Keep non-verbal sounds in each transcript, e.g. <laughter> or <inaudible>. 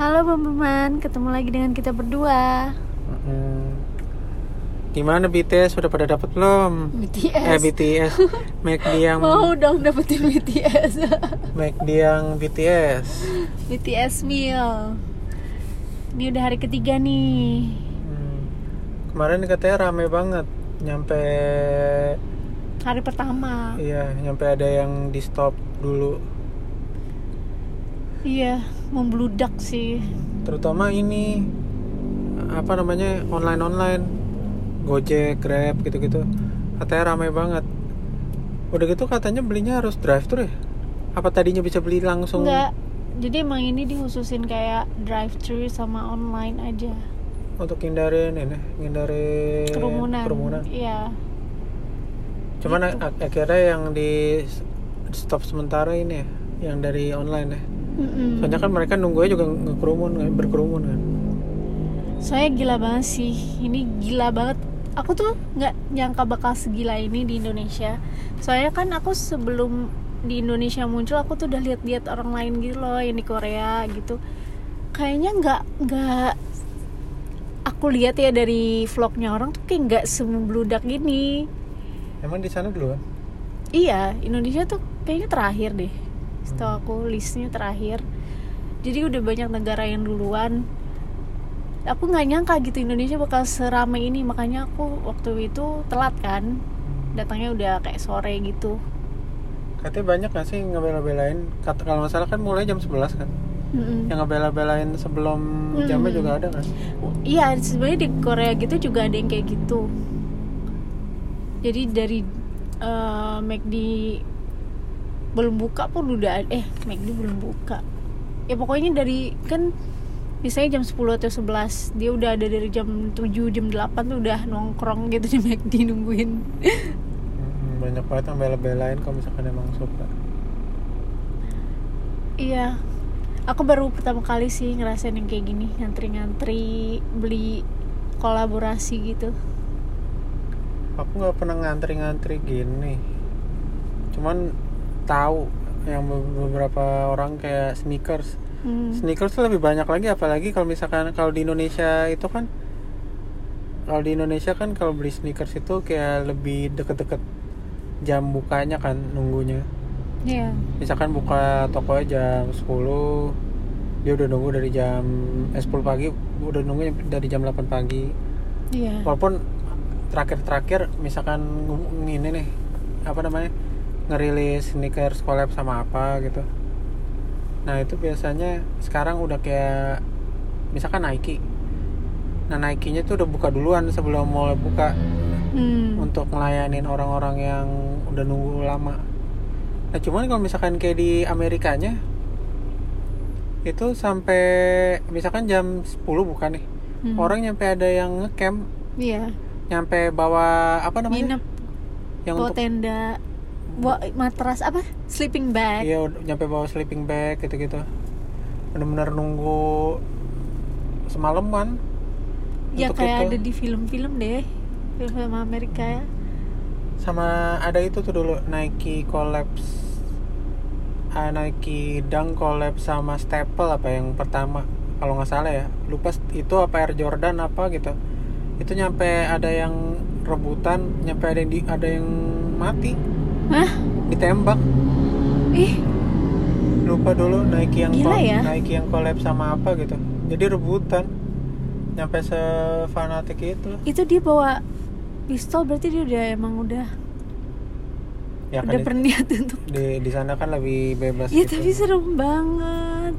Halo teman-teman, ketemu lagi dengan kita berdua Hmm. Gimana BTS udah pada dapat belum? BTS Eh BTS, McD yang Mau dong dapetin BTS McD yang BTS. BTS meal Ini udah hari ketiga nih Hmm. Kemarin katanya rame banget, nyampe Hari pertama iya nyampe ada yang di stop dulu. Iya, membludak sih Terutama ini apa namanya online online, Gojek, Grab gitu-gitu. Katanya rame banget. Udah gitu katanya belinya harus drive thru ya? Apa tadinya bisa beli langsung? Enggak, jadi emang ini dikhususin kayak drive thru sama online aja untuk hindarin ini hindarin Kerumunan kerumunan. Iya cuman Gitu. ak- akhirnya yang di stop sementara ini ya yang dari online ya Mm-mm. soalnya kan mereka nunggunya juga ngekerumun kan, berkerumun kan Saya gila banget sih. Ini gila banget. Aku tuh nggak nyangka bakal segila ini di Indonesia. Soalnya kan aku sebelum di Indonesia muncul, aku tuh udah lihat-lihat orang lain gitu loh yang di Korea gitu. Kayaknya nggak nggak aku lihat ya dari vlognya orang tuh kayak nggak semubludak gini. emang di sana dulu kan Iya, Indonesia tuh kayaknya terakhir deh. Setahu aku listnya terakhir. Jadi udah banyak negara yang duluan. Aku nggak nyangka gitu Indonesia bakal seramai ini, makanya aku waktu itu telat kan. Datangnya udah kayak sore gitu. katanya banyak gak sih ngebela-belain kata kalau nggak salah kan mulai jam 11 kan Mm-mm. yang ngebela-belain sebelum Hmm. jamnya juga ada kan Iya, sebenarnya di Korea gitu juga ada yang kayak gitu. Jadi dari eh, McD belum buka pun udah ada- eh McD belum buka. Ya pokoknya dari kan misalnya jam 10 atau 11 dia udah ada dari jam 7 jam 8 tuh udah nongkrong gitu di McD nungguin. Hmm, banyak banget yang bela-belain kalau misalkan emang suka iya. Aku baru pertama kali sih ngerasain yang kayak gini, ngantri-ngantri beli kolaborasi gitu. aku nggak pernah ngantri-ngantri gini cuman tahu yang be- beberapa orang kayak sneakers Hmm. sneakers tuh lebih banyak lagi apalagi kalau misalkan kalau di Indonesia itu kan kalau di Indonesia kan kalau beli sneakers itu kayak lebih deket-deket jam bukanya kan nunggunya Iya. misalkan buka tokonya jam 10 dia udah nunggu dari jam eh, 10 pagi udah nunggu dari jam 8 pagi Iya. walaupun terakhir-terakhir misalkan ini nih apa namanya ngerilis sneakers collab sama apa gitu. Nah itu biasanya sekarang udah kayak misalkan Nike. Nah Nike nya tuh udah buka duluan sebelum mulai buka. Hmm. untuk ngelayanin orang-orang yang udah nunggu lama. Nah cuman kalau misalkan kayak di Amerikanya itu sampai misalkan jam 10 bukan nih. Hmm. orang nyampe ada yang ngecamp. Iya. nyampe bawa apa namanya? Nginep. Yang bawa untuk tenda, bawa matras apa? Sleeping bag. iya nyampe bawa sleeping bag gitu gitu bener-bener nunggu semalaman ya kayak itu. ada di film-film deh, film-film Amerika ya. sama ada itu tuh dulu Nike collabs ah, Nike Dunk collab sama Staple apa yang pertama kalau nggak salah ya lupa itu apa Air Jordan apa gitu itu nyampe ada yang rebutan nyampe ada yang di, ada yang mati Hah? ditembak Ih, lupa dulu Nike yang Gila ya. Nike yang collab sama apa gitu jadi rebutan nyampe sefanatik itu itu dia bawa pistol berarti dia udah emang udah ya kan udah di, berniat untuk. di, di sana kan lebih bebas Ya gitu. tapi serem banget.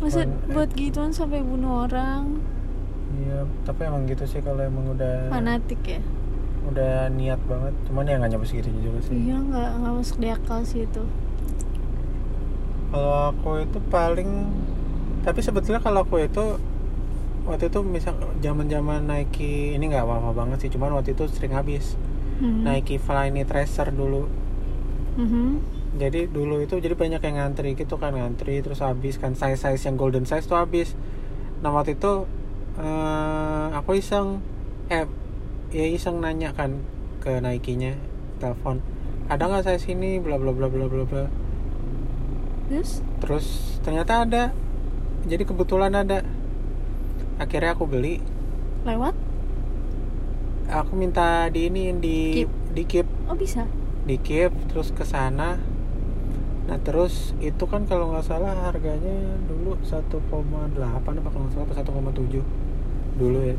Bukan, eh. buat gituan sampai bunuh orang iya tapi emang gitu sih kalau emang udah fanatik ya? Udah niat banget cuman ya nggak nyampe segitu juga sih Iya nggak nggak masuk di akal sih itu. kalau aku itu paling tapi sebetulnya kalau aku itu waktu itu misal zaman zaman Nike ini nggak apa-apa banget sih cuman waktu itu sering habis Hmm. Nike Flyknit Tracer dulu Mhm. jadi dulu itu jadi banyak yang ngantri gitu kan ngantri terus habis kan size size yang golden size tuh habis nah waktu itu eh, aku iseng eh ya iseng nanya kan ke Nike nya telepon ada nggak size ini bla bla bla bla bla bla. Terus? terus ternyata ada. Jadi kebetulan ada. Akhirnya aku beli. Lewat? Aku minta di ini di Keep. di keep. Oh bisa? Di keep terus ke sana. Nah terus itu kan kalau nggak salah harganya dulu 1,8 apa kalau nggak salah apa 1,7 dulu ya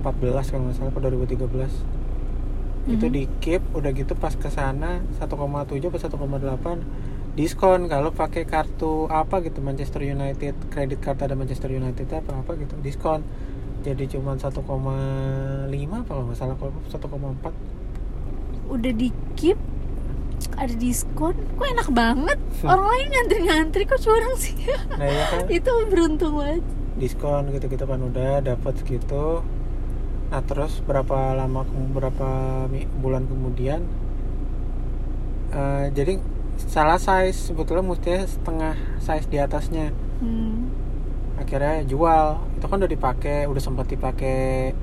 2014 kalau nggak salah apa 2013 itu Mhm. di keep udah gitu pas ke sana 1,7 apa 1,8 diskon kalau pakai kartu apa gitu Manchester United kredit card ada Manchester United apa apa gitu diskon. Jadi cuma 1,5 apa kalau nggak salah kalau 1,4 udah di keep ada diskon. Kok enak banget? Orang lain ngantri-ngantri kok curang sih? Nah ya kan? <laughs> Itu beruntung banget. Diskon gitu gitu kan udah dapat segitu nah terus berapa lama berapa bulan kemudian eh, jadi salah size sebetulnya mestinya setengah size di atasnya. Hmm. akhirnya jual itu kan udah dipakai udah sempat dipakai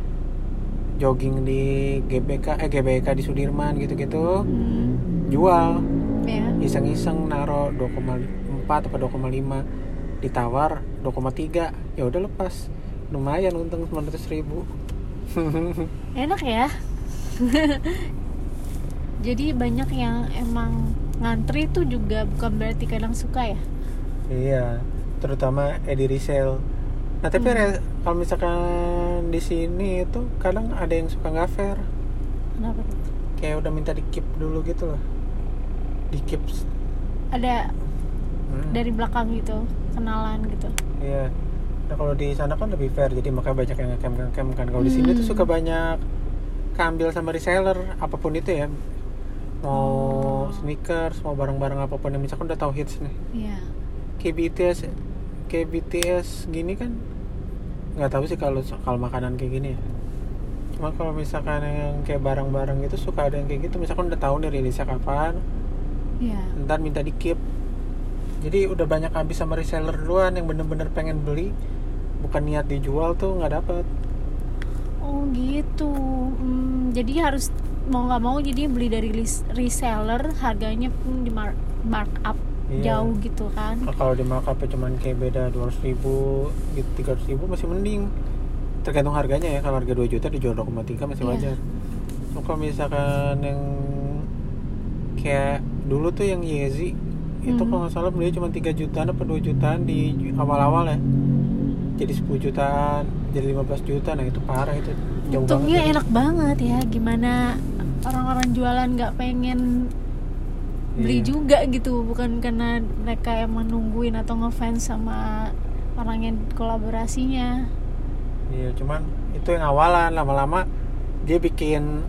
jogging di GBK eh GBK di Sudirman gitu-gitu. Hmm. jual. Ya iseng-iseng naro 2,4 atau 2,5 ditawar 2,3 ya udah lepas. Lumayan untung 900 ribu enak ya? <laughs> Jadi banyak yang emang ngantri itu juga bukan berarti kadang suka ya? Iya terutama edi resale nah tapi Hmm. kalau misalkan di sini itu kadang ada yang suka nggak fair kenapa tuh? kayak udah minta di keep dulu gitu loh. Di keep ada Hmm, dari belakang gitu kenalan gitu. Iya nah kalau di sana kan lebih fair jadi makanya banyak yang ngecam ngecam kan. Kalau di sini tuh Hmm. suka banyak keambil sama reseller apa pun itu ya. Mau Oh. sneakers mau barang-barang apa pun yang misalkan udah tahu hits nih. Iya. Kayak BTS kayak BTS gini kan nggak tahu sih kalau kalau makanan kayak gini ya. Cuma kalau misalkan yang kayak barang-barang itu suka ada yang kayak gitu misalkan udah tahu nih rilisnya kapan iya. ntar minta di keep jadi udah banyak habis sama reseller duluan yang bener-bener pengen beli bukan niat dijual tuh nggak dapet oh gitu Hmm, jadi harus mau nggak mau jadi beli dari reseller harganya pun di mar- markup Iya. jauh gitu kan Nah, kalau di markup cuman kayak beda 200 ribu gitu 300 ribu masih mending tergantung harganya ya kalau harga 2 juta dijual 2,3 masih Iya. wajar so, kalau misalkan yang kayak dulu tuh yang Yeezy itu Hmm. kalau nggak salah belinya cuma 3 jutaan apa 2 jutaan di awal-awal ya jadi 10 jutaan jadi 15 juta nah itu parah itu. Jauh untungnya banget. ya. enak banget ya gimana orang-orang jualan nggak pengen beli Iya. juga gitu. Bukan karena mereka emang nungguin atau ngefans sama orang yang kolaborasinya. Iya, cuman itu yang awalan. Lama-lama dia bikin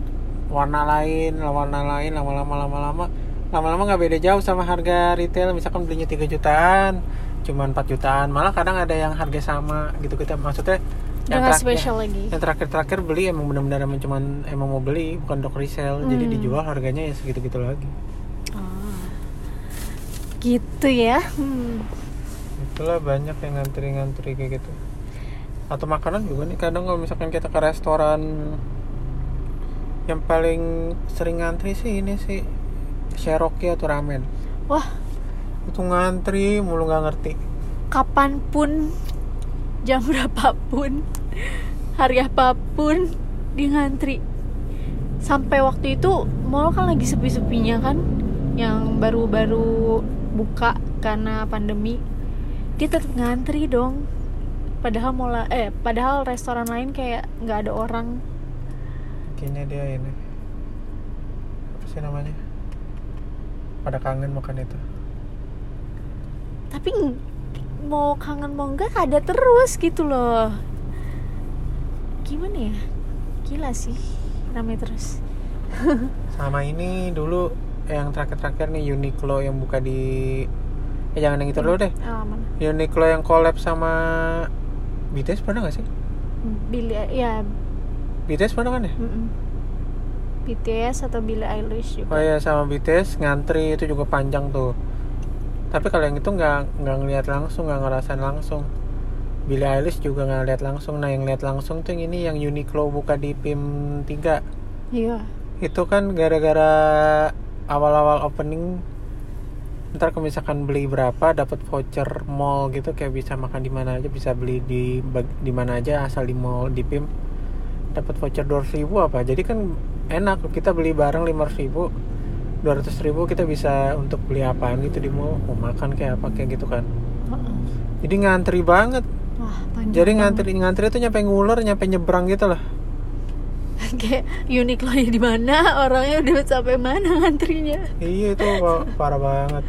warna lain, warna lain, lama-lama lama-lama. Lama-lama nggak beda jauh sama harga retail. Misalkan belinya 3 jutaan cuman 4 jutaan. Malah kadang ada yang harga sama gitu. Kita maksudnya yang terakhir- spesial lagi. yang terakhir-terakhir beli emang benar-benar emang cuman emang mau beli bukan untuk resell. Jadi Hmm. dijual harganya ya segitu-gitu lagi. Ah. gitu ya. Hmm. itulah banyak yang ngantri-ngantri kayak gitu. Atau makanan juga nih kadang kalau misalkan kita ke restoran yang paling sering ngantri sih ini sih Cherokee atau ramen. Wah itu ngantri mulu nggak ngerti. Kapan pun jam berapapun hari apa pun di ngantri. Sampai waktu itu mall kan lagi sepi-sepinya kan? Yang baru-baru buka karena pandemi. Dia tetap ngantri dong. Padahal mall eh padahal restoran lain kayak nggak ada orang. Kayaknya dia ini. Apa sih namanya? Pada kangen makan itu tapi mau kangen mau enggak ada terus gitu loh gimana ya gila sih rame terus <laughs> sama ini dulu yang terakhir-terakhir nih Uniqlo yang buka di eh jangan yang itu dulu deh mana Uniqlo yang collab sama BTS pernah gak sih? Billy ya BTS pernah kan ya? mm-mm. BTS atau Billie Eilish Oh juga iya sama BTS ngantri itu juga panjang tuh. Tapi kalau yang itu nggak nggak ngeliat langsung nggak ngerasain langsung. Billie Eilish juga nggak lihat langsung. Nah yang lihat langsung tuh yang ini yang Uniqlo buka di PIM 3 iya Itu kan gara-gara awal-awal opening ntar kalau misalkan beli berapa dapat voucher mall gitu kayak bisa makan di mana aja bisa beli di di mana aja asal di mall di pim dapat voucher dua ribu apa jadi kan enak kita beli barang lima ribu dua ribu kita bisa untuk beli apaan gitu di mall mau makan kayak apa kayak gitu kan. Jadi ngantri banget. Wah jadi banget. ngantri ngantri itu nyampe ngulur nyampe nyebrang gitu lah. <laughs> Kayak unik loh di mana orangnya udah sampai mana ngantrinya. Iya itu <laughs> pa- parah banget.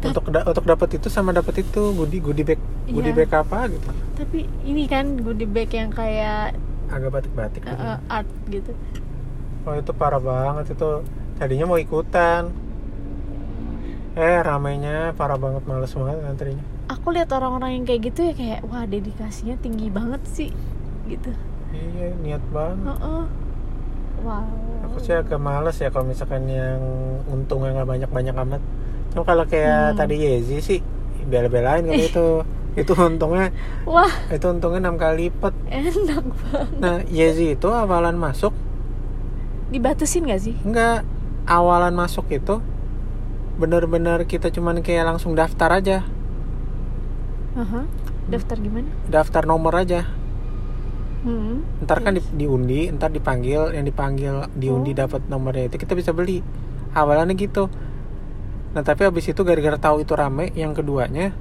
Untuk da- untuk dapat itu sama dapat itu goodie goodie bag goodie Iya. bag apa gitu. Tapi ini kan goodie bag yang kayak agak batik-batik gitu. uh, art gitu. Oh itu parah banget itu tadinya mau ikutan. Eh ramainya parah banget males banget ngantrinya. Aku lihat orang-orang yang kayak gitu ya kayak wah dedikasinya tinggi banget sih gitu. Iya niat banget. Heeh. wow. Aku sih agak males ya kalau misalkan yang untungnya nggak banyak-banyak amat. Cuma kalau kayak Hmm. tadi Yezi sih bela-belain kalau <laughs> itu itu untungnya wah. itu untungnya enam kali lipat. Enak banget. Nah Yezi itu awalan masuk. Dibatasin gak sih? Enggak awalan masuk itu bener-bener kita cuman kayak langsung daftar aja. Aha. daftar gimana? Daftar nomor aja. Hmm. ntar kan di, diundi ntar dipanggil yang dipanggil diundi Oh. dapat nomornya itu kita bisa beli. Awalannya gitu. Nah tapi habis itu gara-gara tahu itu rame yang keduanya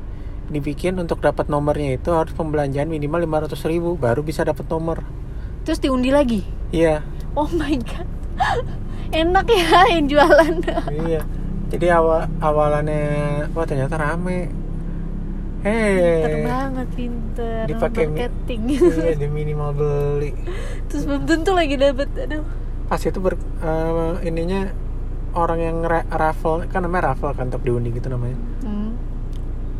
dibikin untuk dapat nomornya itu harus pembelanjaan minimal 500.000 ribu baru bisa dapat nomor. Terus diundi lagi? Iya. Oh my god enak ya <laughs> yang jualan. Iya. Jadi awal awalannya wah ternyata rame. Pinter eh banget pinter. Dipakai marketing. Iya di minimal beli. Terus belum tentu lagi dapet aduh. Pas itu ber, eh, ininya orang yang ra- raffle kan namanya raffle kan untuk diundi gitu namanya. Hmm.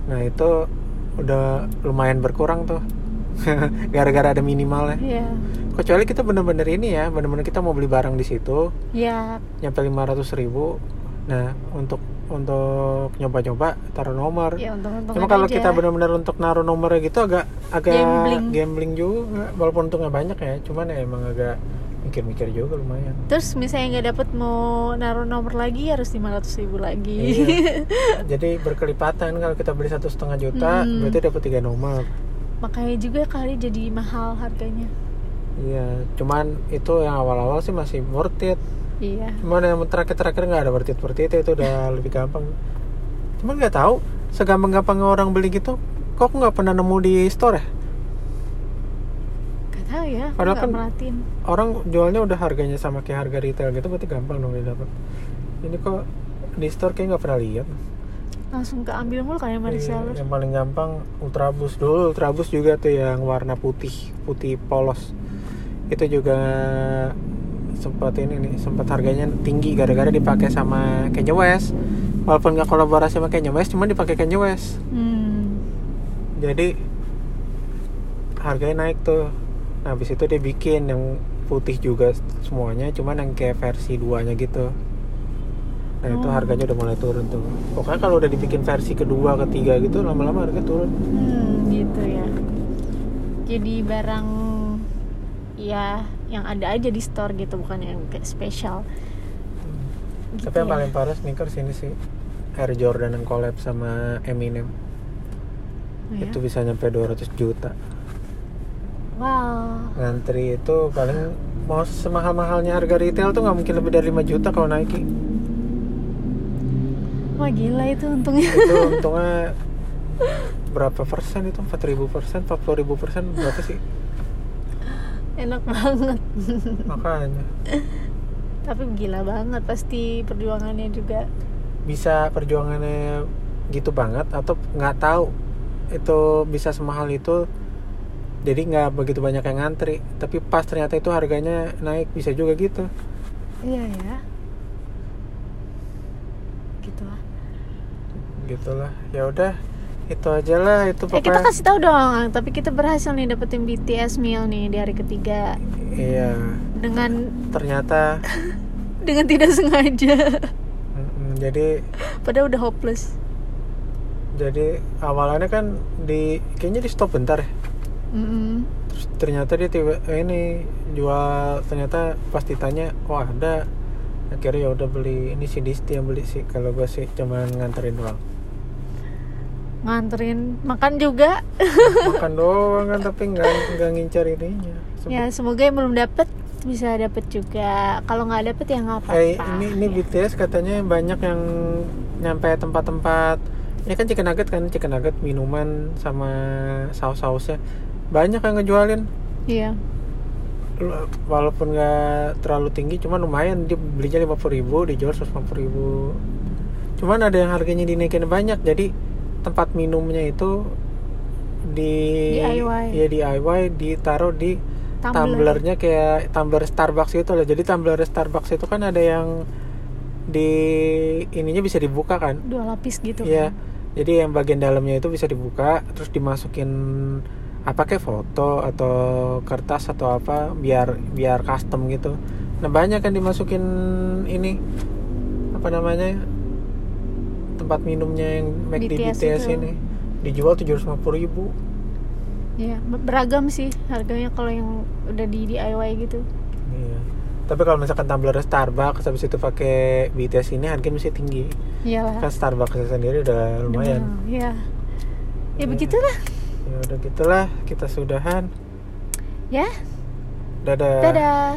nah itu udah lumayan berkurang tuh <laughs> gara-gara ada minimalnya ya. Kecuali kita bener-bener ini ya bener-bener kita mau beli barang di situ ya nyampe 500 ribu nah untuk untuk nyoba-nyoba taruh nomor. Ya untung-untung cuma kalau kita benar-benar untuk naruh nomornya gitu agak agak Gambling. gambling juga walaupun untungnya banyak ya cuman ya emang agak mikir-mikir juga lumayan. Terus misalnya nggak dapet mau naruh nomor lagi harus 500 ribu lagi. Iya. <laughs> jadi berkelipatan kalau kita beli satu setengah juta Hmm. berarti dapat tiga nomor makanya juga kali jadi mahal harganya. Iya cuman itu yang awal-awal sih masih worth it. Iya. Cuman yang terakhir-terakhir nggak ada worth it worth it itu udah <laughs> lebih gampang. Cuman nggak tahu segampang-gampangnya orang beli gitu kok aku nggak pernah nemu di store ya? Gak tahu ya Padahal kan- merhatiin. orang jualnya udah harganya sama kayak harga retail gitu berarti gampang dong dia dapat ini kok di store kayak nggak pernah lihat langsung keambil mulu kayak sama Iya, yang paling gampang ultrabus. Dulu ultrabus juga tuh yang warna putih putih polos. Itu juga sempat ini nih sempat harganya tinggi gara-gara dipakai sama Kanye West. Walaupun nggak kolaborasi sama Kanye West cuma dipakai Kanye West. Hmm. jadi harganya naik tuh. Nah habis itu dia bikin yang putih juga semuanya cuman yang kayak versi duanya gitu nah itu Oh. harganya udah mulai turun tuh pokoknya kalau udah dibikin versi kedua ketiga gitu lama-lama harga turun Hmm, gitu ya. Jadi barang ya yang ada aja di store gitu bukan yang kayak spesial. Gitu tapi yang ya. paling parah sneakers ini sih Air Jordan yang collab sama Eminem Oh, ya? itu bisa nyampe 200 juta Wow. ngantri itu paling mau semahal-mahalnya harga retail tuh nggak mungkin lebih dari 5 juta kalau Nike Wah gila itu untungnya. itu untungnya berapa persen itu 4000 persen 40 ribu persen berapa sih Enak banget. makanya Tapi gila banget pasti perjuangannya juga. bisa perjuangannya gitu banget atau nggak tahu itu bisa semahal itu jadi nggak begitu banyak yang ngantri tapi pas ternyata itu harganya naik bisa juga gitu Iya ya. Gitu lah. Gitulah. Ya udah itu aja lah itu Eh kita pokoknya. kasih tahu dong, tapi kita berhasil nih dapetin BTS meal nih di hari ketiga. Iya. Dengan ternyata <laughs> dengan tidak sengaja. mm, jadi Padahal udah hopeless. jadi awalannya kan di kayaknya di stop bentar ya. Mm-mm. terus ternyata dia tiba eh, ini jual ternyata pas ditanya oh ada. Akhirnya ya udah beli ini si Disti yang beli sih kalau gue sih cuman nganterin doang nganterin makan juga. <laughs> Makan doang kan tapi nggak nggak ngincar ininya. Sempet- ya semoga yang belum dapet bisa dapet juga. Kalau nggak dapet ya nggak apa-apa. Eh, ini ini BTS katanya banyak yang nyampe tempat-tempat. Ini kan chicken nugget kan chicken nugget minuman sama saus-sausnya. Banyak yang ngejualin. Iya. Walaupun nggak terlalu tinggi cuman lumayan. Dia belinya lima ribu dijual seratus ribu. Cuman ada yang harganya dinaikin banyak jadi tempat minumnya itu di DIY. ya DIY ditaruh di Tumbler. tumblernya kayak tumbler Starbucks itu loh jadi tumbler Starbucks itu kan ada yang di ininya bisa dibuka kan dua lapis gitu Iya. kan. Jadi yang bagian dalamnya itu bisa dibuka, terus dimasukin apa kayak foto atau kertas atau apa biar biar custom gitu. Nah banyak kan dimasukin ini apa namanya tempat minumnya yang di BTS BTS ini dijual tujuh ratus ribu. Iya, ber- beragam sih harganya kalau yang udah di DIY gitu. Iya. Tapi kalau misalkan tumbler Starbucks habis itu pakai BTS ini harganya mesti tinggi. Iyalah. Kan Starbucks sendiri udah lumayan. Iya. Ya Iya. begitulah. Ya udah gitulah kita sudahan. Ya, Dadah. dadah.